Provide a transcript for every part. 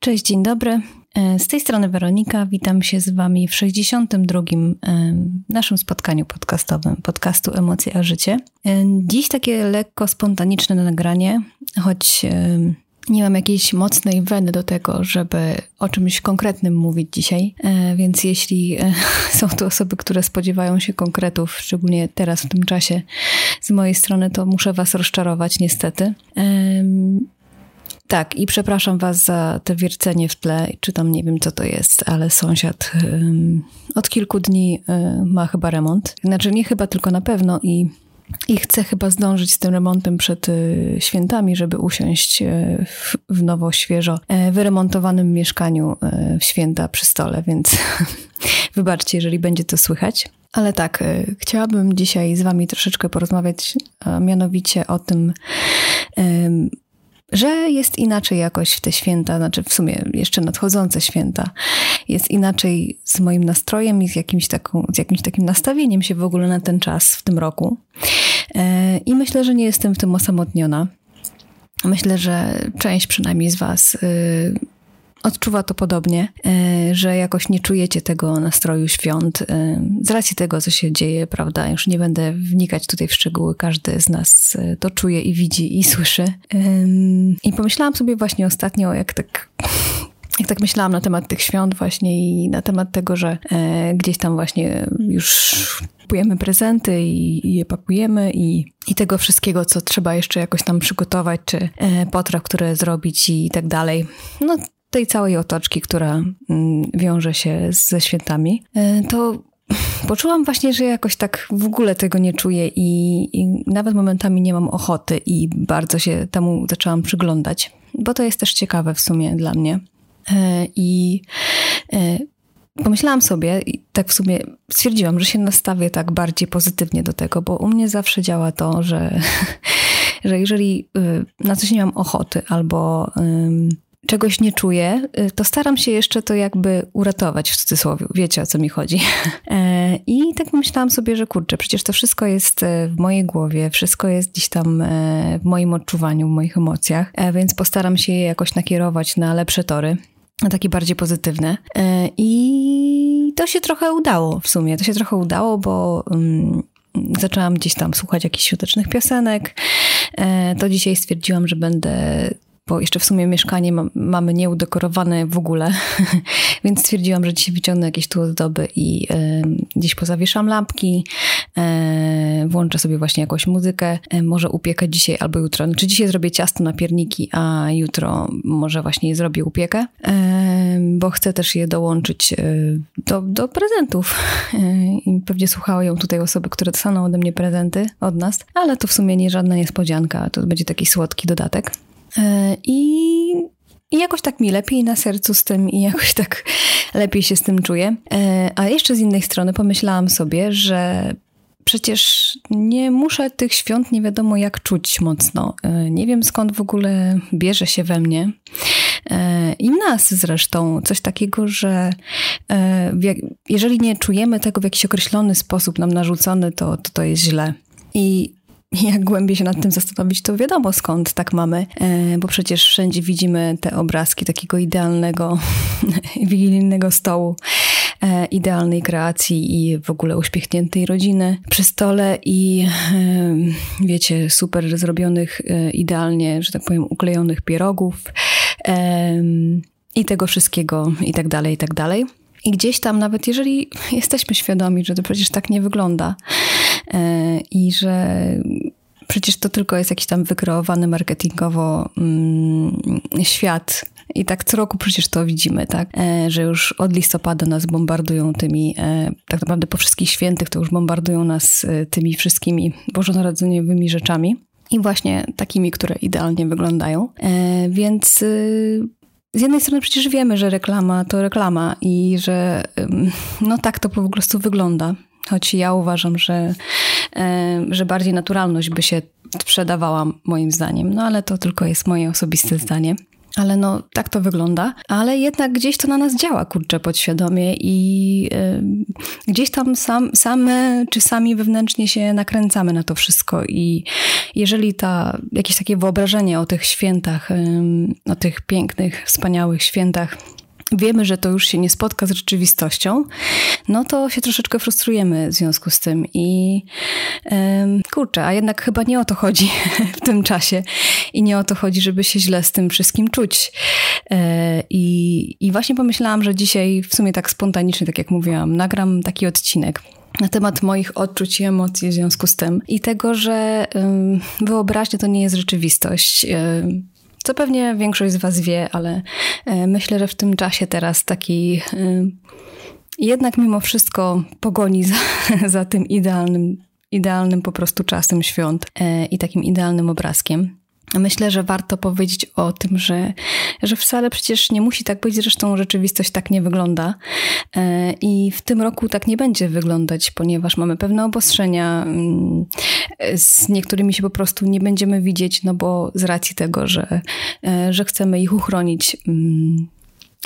Cześć, dzień dobry. E, z tej strony Weronika, witam się z Wami w 62. E, naszym spotkaniu podcastowym, podcastu Emocje a Życie. E, dziś takie lekko spontaniczne nagranie, choć nie mam jakiejś mocnej weny do tego, żeby o czymś konkretnym mówić dzisiaj, więc jeśli są tu osoby, które spodziewają się konkretów, szczególnie teraz w tym czasie z mojej strony, to muszę Was rozczarować niestety. Tak, i przepraszam Was za te wiercenie w tle, czy tam nie wiem co to jest, ale sąsiad um, od kilku dni um, ma chyba remont. Znaczy nie chyba, tylko na pewno i i chcę chyba zdążyć z tym remontem przed y, świętami, żeby usiąść y, w, w, nowo, świeżo y, wyremontowanym mieszkaniu w święta przy stole, więc wybaczcie, jeżeli będzie to słychać. Ale tak, chciałabym dzisiaj z Wami troszeczkę porozmawiać, mianowicie o tym, że jest inaczej jakoś w te święta, znaczy w sumie jeszcze nadchodzące święta, jest inaczej z moim nastrojem i z jakimś, taką, z jakimś takim nastawieniem się w ogóle na ten czas w tym roku. E, I myślę, że nie jestem w tym osamotniona. Myślę, że część przynajmniej z Was y, odczuwa to podobnie, e, że jakoś nie czujecie tego nastroju świąt e, z racji tego, co się dzieje, prawda? Już nie będę wnikać tutaj w szczegóły, każdy z nas e, to czuje i widzi i słyszy. I pomyślałam sobie właśnie ostatnio, jak tak jak tak myślałam na temat tych świąt właśnie i na temat tego, że e, gdzieś tam właśnie już kupujemy prezenty i, i je pakujemy i, i tego wszystkiego, co trzeba jeszcze jakoś tam przygotować, czy e, potraw, które zrobić i tak dalej. No tej całej otoczki, która mm, wiąże się ze świętami, e, to poczułam właśnie, że jakoś tak w ogóle tego nie czuję i, i, nawet momentami nie mam ochoty i bardzo się temu zaczęłam przyglądać, bo to jest też ciekawe w sumie dla mnie. E, I e, pomyślałam sobie i tak w sumie stwierdziłam, że się nastawię tak bardziej pozytywnie do tego, bo u mnie zawsze działa to, że, że jeżeli y, na coś nie mam ochoty albo czegoś nie czuję, y, to staram się jeszcze to jakby uratować w cudzysłowie. Wiecie o co mi chodzi. E, I tak myślałam sobie, że kurczę, przecież to wszystko jest e, w mojej głowie, wszystko jest gdzieś tam e, w moim odczuwaniu, w moich emocjach, więc postaram się je jakoś nakierować na lepsze tory na takie bardziej pozytywne. I to się trochę udało w sumie. To się trochę udało, bo um, zaczęłam gdzieś tam słuchać jakichś świątecznych piosenek. To dzisiaj stwierdziłam, że będę bo jeszcze w sumie mieszkanie ma, mamy nieudekorowane w ogóle, więc stwierdziłam, że dzisiaj wyciągnę jakieś tu ozdoby i e, gdzieś pozawieszam lampki, e, włączę sobie właśnie jakąś muzykę, e, może upiekę dzisiaj albo jutro. Znaczy dzisiaj zrobię ciasto na pierniki, a jutro może właśnie zrobię upiekę, bo chcę też je dołączyć e, do, do prezentów. E, I pewnie słuchają tutaj osoby, które dostaną ode mnie prezenty od nas, ale to w sumie nie żadna niespodzianka, to będzie taki słodki dodatek. E, I, I jakoś tak mi lepiej na sercu z tym i jakoś tak lepiej się z tym czuję. E, a jeszcze z innej strony pomyślałam sobie, że przecież nie muszę tych świąt nie wiadomo jak czuć mocno. E, nie wiem skąd w ogóle bierze się we mnie i nas zresztą coś takiego, że jeżeli nie czujemy tego w jakiś określony sposób nam narzucony, to to, to jest źle. I jak głębiej się nad tym zastanowić, to wiadomo skąd tak mamy, e, bo przecież wszędzie widzimy te obrazki takiego idealnego, wigilijnego stołu, e, idealnej kreacji i w ogóle uśmiechniętej rodziny przy stole i e, wiecie, super zrobionych idealnie, że tak powiem, uklejonych pierogów i tego wszystkiego i tak dalej, i tak dalej. I gdzieś tam, nawet jeżeli jesteśmy świadomi, że to przecież tak nie wygląda i że przecież to tylko jest jakiś tam wykreowany marketingowo mm, świat. I tak co roku przecież to widzimy, tak? E, że już od listopada nas bombardują tymi, e, tak naprawdę po wszystkich świętych to już bombardują nas tymi wszystkimi bożonarodzeniowymi rzeczami. I właśnie takimi, które idealnie wyglądają. Więc y, z jednej strony przecież wiemy, że reklama to reklama i że no tak to po prostu wygląda. Choć ja uważam, że, że bardziej naturalność by się sprzedawała moim zdaniem. No ale to tylko jest moje osobiste zdanie. ale no tak to wygląda. Ale jednak gdzieś to na nas działa, kurczę, podświadomie i y, gdzieś tam sam, same czy sami wewnętrznie się nakręcamy na to wszystko i jeżeli ta, jakieś takie wyobrażenie o tych świętach, o tych pięknych, wspaniałych świętach wiemy, że to już się nie spotka z rzeczywistością, no to się troszeczkę frustrujemy w związku z tym. I kurczę, a jednak chyba nie o to chodzi w tym czasie i nie o to chodzi, żeby się źle z tym wszystkim czuć. E, I, I właśnie pomyślałam, że dzisiaj w sumie tak spontanicznie, tak jak mówiłam, nagram taki odcinek na temat moich odczuć i emocji w związku z tym i tego, że wyobraźnia to nie jest rzeczywistość. Co pewnie większość z Was wie, ale e, myślę, że w tym czasie teraz taki e, jednak mimo wszystko pogoni za, za tym idealnym, idealnym po prostu czasem świąt e, i takim idealnym obrazkiem. Myślę, że warto powiedzieć o tym, że, że wcale przecież nie musi tak być, zresztą rzeczywistość tak nie wygląda. E, I w tym roku tak nie będzie wyglądać, ponieważ mamy pewne obostrzenia, mm, z niektórymi się po prostu nie będziemy widzieć, no bo z racji tego, że, e, że chcemy ich uchronić mm,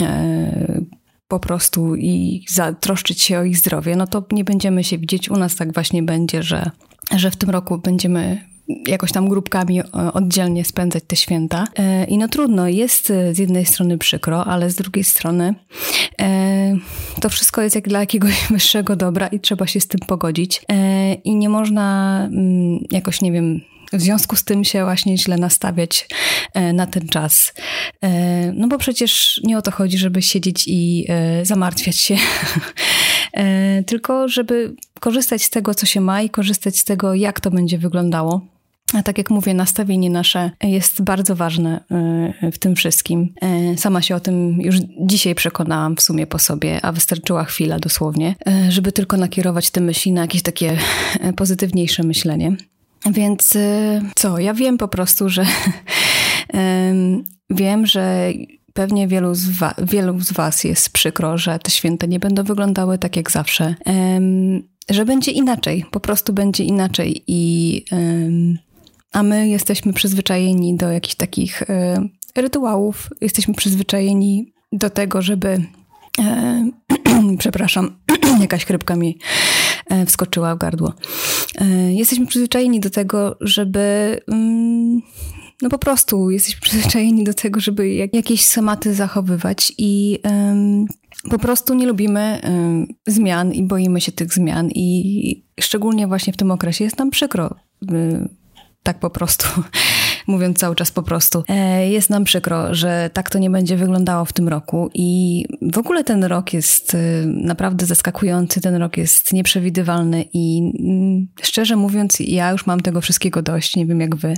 e, po prostu i zatroszczyć się o ich zdrowie, no to nie będziemy się widzieć. U nas tak właśnie będzie, że, że w tym roku będziemy jakoś tam grupkami e, oddzielnie spędzać te święta. E, I no trudno, jest e, z jednej strony przykro, ale z drugiej strony to wszystko jest jak dla jakiegoś wyższego dobra i trzeba się z tym pogodzić. I nie można mm, jakoś, nie wiem, w związku z tym się właśnie źle nastawiać na ten czas. No bo przecież nie o to chodzi, żeby siedzieć i zamartwiać się, tylko żeby korzystać z tego, co się ma i korzystać z tego, jak to będzie wyglądało. A tak jak mówię, nastawienie nasze jest bardzo ważne y, w tym wszystkim. Y, sama się o tym już dzisiaj przekonałam w sumie po sobie, a wystarczyła chwila dosłownie, y, żeby tylko nakierować te myśli na jakieś takie pozytywniejsze myślenie. Więc co, ja wiem po prostu, że wiem, że pewnie wielu z, wielu z Was jest przykro, że te święta nie będą wyglądały tak jak zawsze. Że będzie inaczej, po prostu będzie inaczej i a my jesteśmy przyzwyczajeni do jakichś takich e, rytuałów, jesteśmy przyzwyczajeni do tego, żeby. E, przepraszam, jakaś chrypka mi e, wskoczyła w gardło. Jesteśmy przyzwyczajeni do tego, żeby. Mm, no po prostu jesteśmy przyzwyczajeni do tego, żeby jak, jakieś schematy zachowywać i po prostu nie lubimy zmian i boimy się tych zmian i szczególnie właśnie w tym okresie jest nam przykro y, tak po prostu, mówiąc cały czas po prostu. E, jest nam przykro, że tak to nie będzie wyglądało w tym roku i w ogóle ten rok jest e, naprawdę zaskakujący, ten rok jest nieprzewidywalny i mm, szczerze mówiąc, ja już mam tego wszystkiego dość, nie wiem jak wy.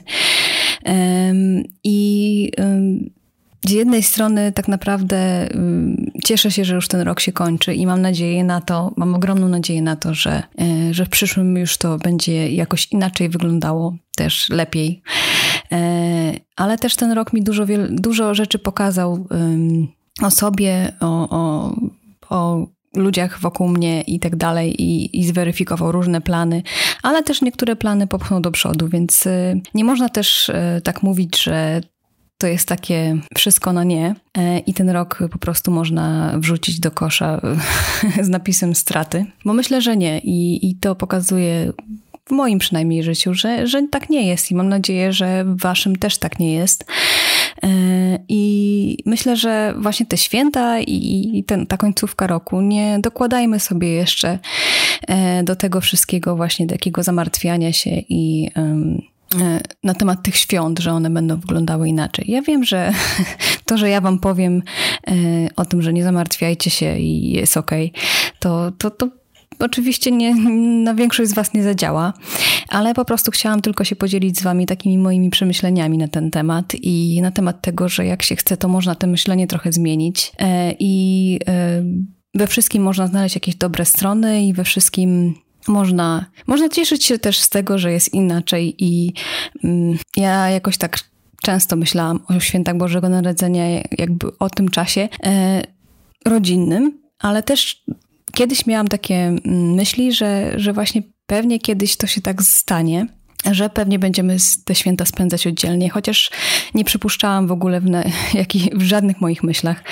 I z jednej strony tak naprawdę cieszę się, że już ten rok się kończy i mam nadzieję na to, mam ogromną nadzieję na to, że, e, że w przyszłym już to będzie jakoś inaczej wyglądało, też lepiej. E, ale też ten rok mi dużo, dużo rzeczy pokazał o sobie, o, o, o ludziach wokół mnie i tak dalej i, i zweryfikował różne plany, ale też niektóre plany popchnął do przodu, więc nie można też tak mówić, że to jest takie wszystko na nie e, i ten rok po prostu można wrzucić do kosza z napisem straty. Bo myślę, że nie i, i to pokazuje w moim przynajmniej życiu, że, że tak nie jest i mam nadzieję, że w waszym też tak nie jest. E, I myślę, że właśnie te święta i ten, ta końcówka roku, nie dokładajmy sobie jeszcze e, do tego wszystkiego właśnie takiego zamartwiania się i E, na temat tych świąt, że one będą wyglądały inaczej. Ja wiem, że to, że ja wam powiem e, o tym, że nie zamartwiajcie się i jest okej, okay, to, to, to oczywiście nie, na większość z was nie zadziała, ale po prostu chciałam tylko się podzielić z wami takimi moimi przemyśleniami na ten temat i na temat tego, że jak się chce, to można to myślenie trochę zmienić e, i we wszystkim można znaleźć jakieś dobre strony i we wszystkim można, można cieszyć się też z tego, że jest inaczej i mm, ja jakoś tak często myślałam o świętach Bożego Narodzenia, jakby o tym czasie e, rodzinnym, ale też kiedyś miałam takie mm, myśli, że, że właśnie pewnie kiedyś to się tak stanie, że pewnie będziemy te święta spędzać oddzielnie, chociaż nie przypuszczałam w ogóle w, w żadnych moich myślach,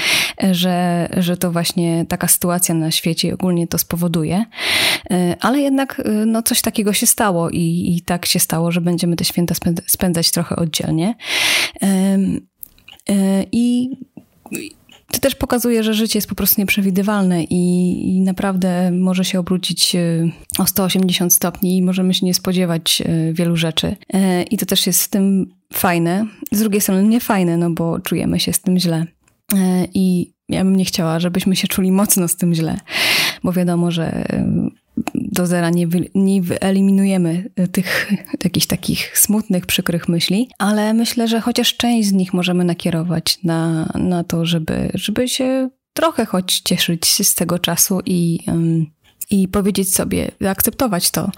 że, że to właśnie taka sytuacja na świecie ogólnie to spowoduje. Ale jednak no, coś takiego się stało i, i tak się stało, że będziemy te święta spędzać trochę oddzielnie. I też pokazuje, że życie jest po prostu nieprzewidywalne i, i, naprawdę może się obrócić e, o 180 stopni i możemy się nie spodziewać e, wielu rzeczy. E, I to też jest w tym fajne. Z drugiej strony nie fajne, no bo czujemy się z tym źle. I ja bym nie chciała, żebyśmy się czuli mocno z tym źle, bo wiadomo, że do zera nie, wy, nie wyeliminujemy tych jakichś takich smutnych, przykrych myśli, ale myślę, że chociaż część z nich możemy nakierować na, na to, żeby, żeby się trochę choć cieszyć z tego czasu i, i powiedzieć sobie, akceptować to,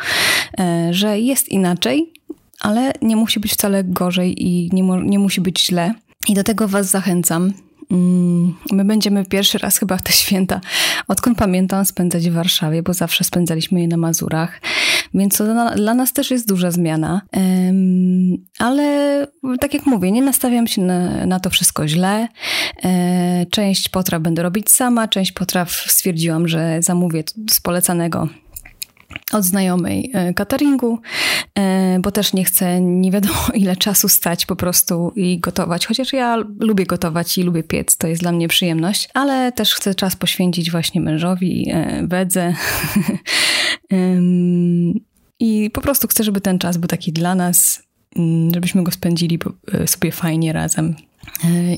e, że jest inaczej, ale nie musi być wcale gorzej i nie, nie musi być źle. I do tego Was zachęcam. Mm, my będziemy pierwszy raz chyba te święta, odkąd pamiętam, spędzać w Warszawie, bo zawsze spędzaliśmy je na Mazurach, więc to dla, dla nas też jest duża zmiana. Ale tak jak mówię, nie nastawiam się na, na to wszystko źle. E, część potraw będę robić sama, część potraw stwierdziłam, że zamówię z polecanego od znajomej e, cateringu, e, bo też nie chcę nie wiadomo ile czasu stać po prostu i gotować. Chociaż ja lubię gotować i lubię piec, to jest dla mnie przyjemność, ale też chcę czas poświęcić właśnie mężowi, e, wedze. I po prostu chcę, żeby ten czas był taki dla nas, mm, żebyśmy go spędzili sobie fajnie razem.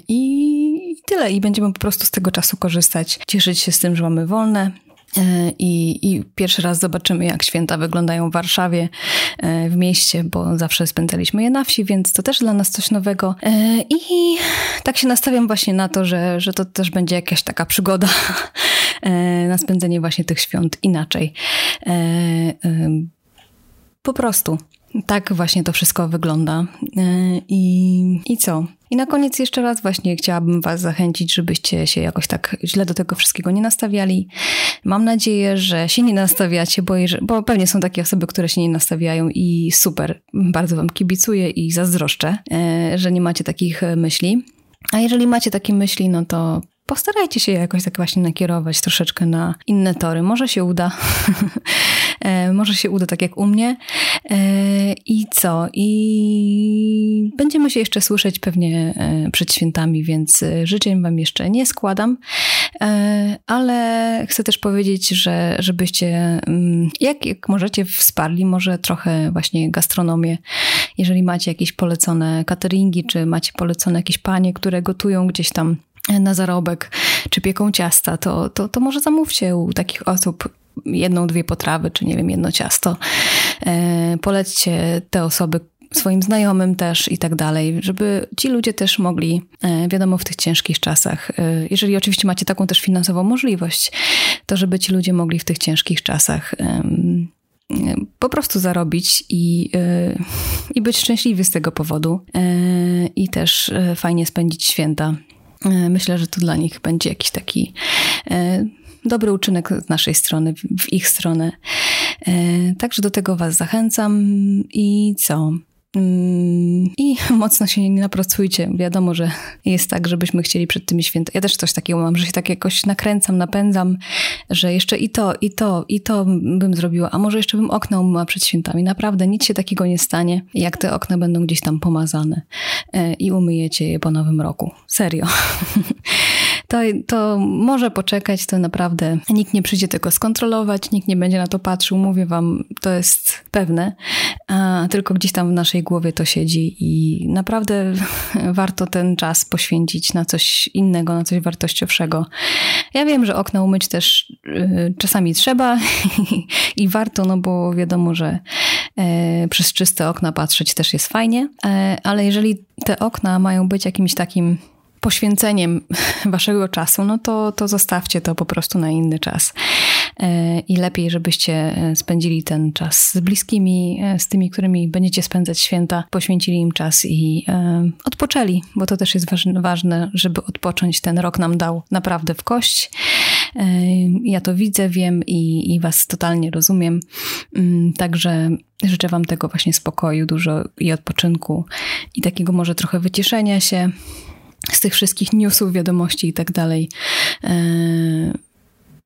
I tyle. I będziemy po prostu z tego czasu korzystać, cieszyć się z tym, że mamy wolne, I, I, pierwszy raz zobaczymy, jak święta wyglądają w Warszawie, e, w mieście, bo zawsze spędzaliśmy je na wsi, więc to też dla nas coś nowego. E, I tak się nastawiam właśnie na to, że, że to też będzie jakaś taka przygoda na spędzenie właśnie tych świąt inaczej. Po prostu. Tak właśnie to wszystko wygląda. I, i co? I na koniec jeszcze raz właśnie chciałabym Was zachęcić, żebyście się jakoś tak źle do tego wszystkiego nie nastawiali. Mam nadzieję, że się nie nastawiacie, bo, bo pewnie są takie osoby, które się nie nastawiają i super, bardzo Wam kibicuję i zazdroszczę, e, że nie macie takich myśli. A jeżeli macie takie myśli, no to postarajcie się jakoś tak właśnie nakierować troszeczkę na inne tory. Może się uda. E, może się uda tak jak u mnie. E, I co? I będziemy się jeszcze słyszeć pewnie e, przed świętami, więc życzeń Wam jeszcze nie składam, ale chcę też powiedzieć, że żebyście, mm, jak, jak możecie, wsparli może trochę właśnie gastronomię. Jeżeli macie jakieś polecone cateringi, czy macie polecone jakieś panie, które gotują gdzieś tam na zarobek, czy pieką ciasta, to, to, to może zamówcie u takich osób jedną, dwie potrawy, czy nie wiem, jedno ciasto. E, polećcie te osoby swoim znajomym też i tak dalej, żeby ci ludzie też mogli, e, wiadomo, w tych ciężkich czasach, e, jeżeli oczywiście macie taką też finansową możliwość, to żeby ci ludzie mogli w tych ciężkich czasach po prostu zarobić i, i być szczęśliwi z tego powodu i też fajnie spędzić święta myślę, że to dla nich będzie jakiś taki dobry uczynek z naszej strony, w ich stronę. E, także do tego Was zachęcam i co? Mm, I mocno się nie napracujcie. Wiadomo, że jest tak, żebyśmy chcieli przed tymi świętami. Ja też coś takiego mam, że się tak jakoś nakręcam, napędzam, że jeszcze i to, i to, i to bym zrobiła, a może jeszcze bym okna umyła przed świętami. Naprawdę nic się takiego nie stanie, jak te okna będą gdzieś tam pomazane e, i umyjecie je po nowym roku. Serio. to, to może poczekać, to naprawdę nikt nie przyjdzie tego skontrolować, nikt nie będzie na to patrzył, mówię wam, to jest pewne, a tylko gdzieś tam w naszej głowie to siedzi i naprawdę warto ten czas poświęcić na coś innego, na coś wartościowszego. Ja wiem, że okna umyć też y, czasami trzeba i warto, no bo wiadomo, że e, przez czyste okna patrzeć też jest fajnie, e, ale jeżeli te okna mają być jakimś takim poświęceniem waszego czasu, no to, to zostawcie to po prostu na inny czas. E, I lepiej, żebyście e, spędzili ten czas z bliskimi, e, z tymi, którymi będziecie spędzać święta, poświęcili im czas i odpoczęli, bo to też jest ważne, żeby odpocząć. Ten rok nam dał naprawdę w kość. Ja to widzę, wiem i, i Was totalnie rozumiem. Mm, także życzę Wam tego właśnie spokoju, dużo i odpoczynku i takiego może trochę wycieszenia się z tych wszystkich newsów, wiadomości i tak dalej,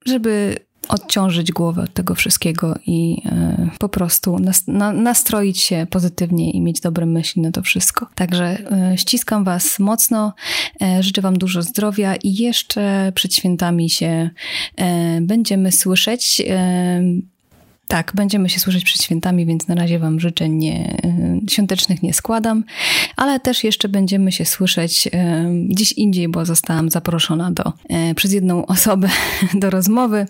żeby odciążyć głowę od tego wszystkiego i e, po prostu nastroić się pozytywnie i mieć dobre myśli na to wszystko. Także e, ściskam Was mocno, e, życzę Wam dużo zdrowia i jeszcze przed świętami się będziemy słyszeć. Tak, będziemy się słyszeć przed świętami, więc na razie Wam życzeń nie, świątecznych nie składam, ale też jeszcze będziemy się słyszeć gdzieś indziej, bo zostałam zaproszona do, przez jedną osobę do rozmowy,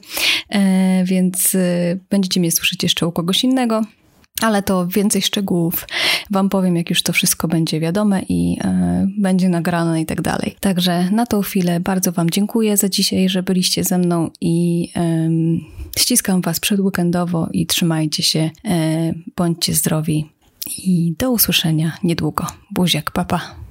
więc będziecie mnie słyszeć jeszcze u kogoś innego. Ale to więcej szczegółów Wam powiem, jak już to wszystko będzie wiadome i będzie nagrane i tak dalej. Także na tą chwilę bardzo Wam dziękuję za dzisiaj, że byliście ze mną i e, ściskam Was przedweekendowo i trzymajcie się, e, bądźcie zdrowi i do usłyszenia niedługo. Buziak, papa.